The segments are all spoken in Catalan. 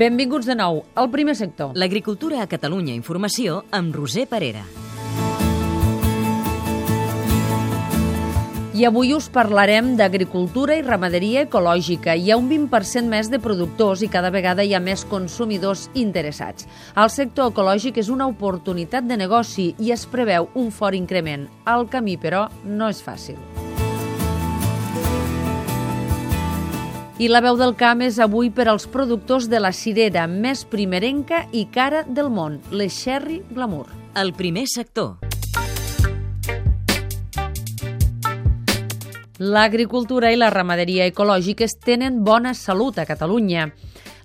Benvinguts de nou al primer sector. L'agricultura a Catalunya Informació amb Roser Parera. I avui us parlarem d'agricultura i ramaderia ecològica. Hi ha un 20% més de productors i cada vegada hi ha més consumidors interessats. El sector ecològic és una oportunitat de negoci i es preveu un fort increment. El camí, però, no és fàcil. I la veu del camp és avui per als productors de la cirera més primerenca i cara del món, les Sherry Glamour. El primer sector. L'agricultura i la ramaderia ecològiques tenen bona salut a Catalunya.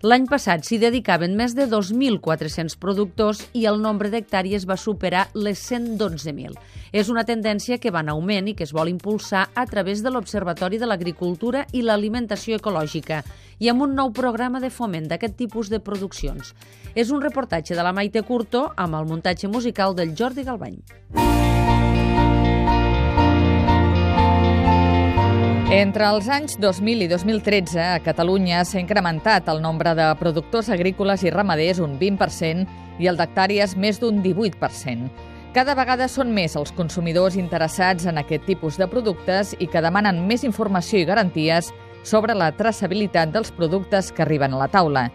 L'any passat s'hi dedicaven més de 2.400 productors i el nombre d'hectàrees va superar les 112.000. És una tendència que va en augment i que es vol impulsar a través de l'Observatori de l'Agricultura i l'Alimentació Ecològica i amb un nou programa de foment d'aquest tipus de produccions. És un reportatge de la Maite Curto amb el muntatge musical del Jordi Galbany. Entre els anys 2000 i 2013, a Catalunya s'ha incrementat el nombre de productors agrícoles i ramaders un 20% i el d'hectàrees més d'un 18%. Cada vegada són més els consumidors interessats en aquest tipus de productes i que demanen més informació i garanties sobre la traçabilitat dels productes que arriben a la taula.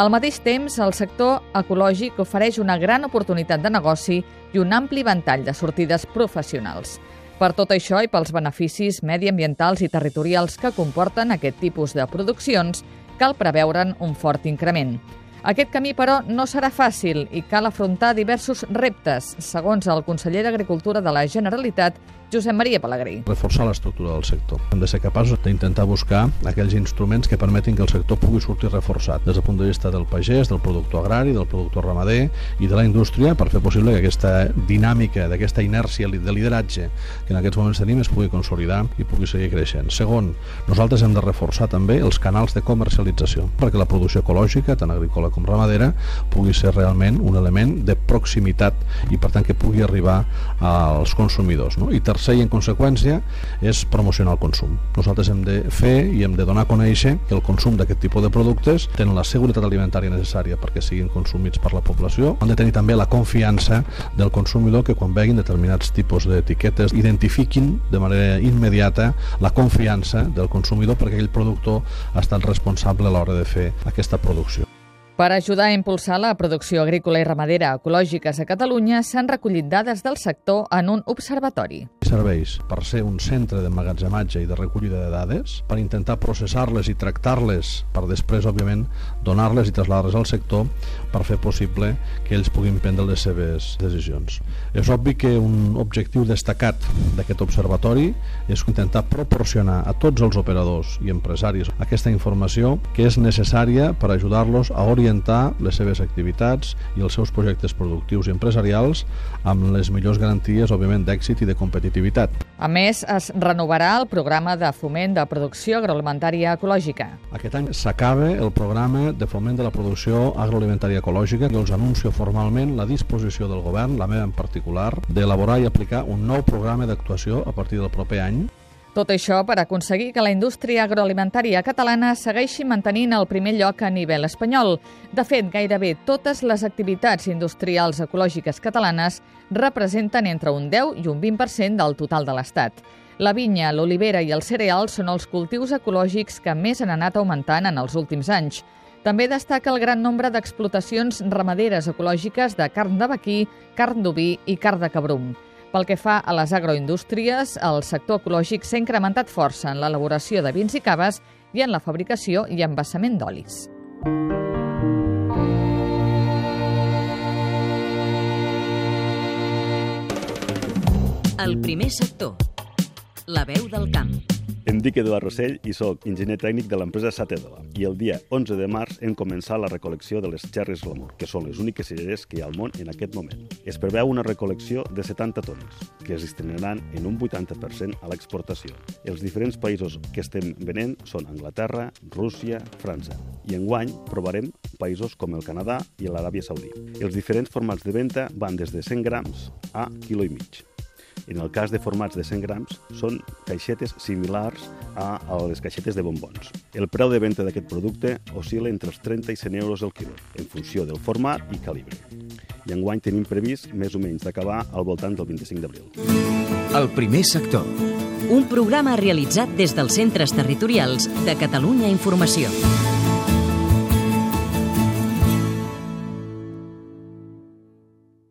Al mateix temps, el sector ecològic ofereix una gran oportunitat de negoci i un ampli ventall de sortides professionals. Per tot això i pels beneficis mediambientals i territorials que comporten aquest tipus de produccions, cal preveure'n un fort increment. Aquest camí, però, no serà fàcil i cal afrontar diversos reptes, segons el conseller d'Agricultura de la Generalitat, Josep Maria Pellegrí. Reforçar l'estructura del sector. Hem de ser capaços d'intentar buscar aquells instruments que permetin que el sector pugui sortir reforçat des del punt de vista del pagès, del productor agrari, del productor ramader i de la indústria per fer possible que aquesta dinàmica, d'aquesta inèrcia de lideratge que en aquests moments tenim es pugui consolidar i pugui seguir creixent. Segon, nosaltres hem de reforçar també els canals de comercialització perquè la producció ecològica, tant agrícola com ramadera, pugui ser realment un element de proximitat i per tant que pugui arribar als consumidors. No? I tercer i en conseqüència és promocionar el consum. Nosaltres hem de fer i hem de donar a conèixer que el consum d'aquest tipus de productes tenen la seguretat alimentària necessària perquè siguin consumits per la població. Han de tenir també la confiança del consumidor que quan veguin determinats tipus d'etiquetes identifiquin de manera immediata la confiança del consumidor perquè aquell productor ha estat responsable a l'hora de fer aquesta producció. Per ajudar a impulsar la producció agrícola i ramadera ecològiques a Catalunya, s'han recollit dades del sector en un observatori. Serveix per ser un centre d'emmagatzematge i de recollida de dades, per intentar processar-les i tractar-les, per després, òbviament, donar-les i traslladar-les al sector per fer possible que ells puguin prendre les seves decisions. És obvi que un objectiu destacat d'aquest observatori és intentar proporcionar a tots els operadors i empresaris aquesta informació que és necessària per ajudar-los a orientar orientar les seves activitats i els seus projectes productius i empresarials amb les millors garanties, òbviament, d'èxit i de competitivitat. A més, es renovarà el programa de foment de producció agroalimentària ecològica. Aquest any s'acaba el programa de foment de la producció agroalimentària ecològica i els anuncio formalment la disposició del govern, la meva en particular, d'elaborar i aplicar un nou programa d'actuació a partir del proper any tot això per aconseguir que la indústria agroalimentària catalana segueixi mantenint el primer lloc a nivell espanyol. De fet, gairebé totes les activitats industrials ecològiques catalanes representen entre un 10 i un 20% del total de l'Estat. La vinya, l'olivera i el cereal són els cultius ecològics que més han anat augmentant en els últims anys. També destaca el gran nombre d'explotacions ramaderes ecològiques de carn de vaquí, carn d'oví i carn de cabrum. Pel que fa a les agroindústries, el sector ecològic s'ha incrementat força en l'elaboració de vins i caves i en la fabricació i embassament d'olis. El primer sector. La veu del camp. Em dic Eduard Rossell i sóc enginyer tècnic de l'empresa Satedola i el dia 11 de març hem començat la recol·lecció de les Cherries Glamour, que són les úniques cireres que hi ha al món en aquest moment. Es preveu una recol·lecció de 70 tones, que es destinaran en un 80% a l'exportació. Els diferents països que estem venent són Anglaterra, Rússia, França. I enguany provarem països com el Canadà i l'Aràbia Saudí. Els diferents formats de venda van des de 100 grams a quilo i mig. En el cas de formats de 100 grams, són caixetes similars a, a les caixetes de bombons. El preu de venda d'aquest producte oscil·la entre els 30 i 100 euros el quilo, en funció del format i calibre. I enguany tenim previst més o menys d'acabar al voltant del 25 d'abril. El primer sector. Un programa realitzat des dels centres territorials de Catalunya Informació.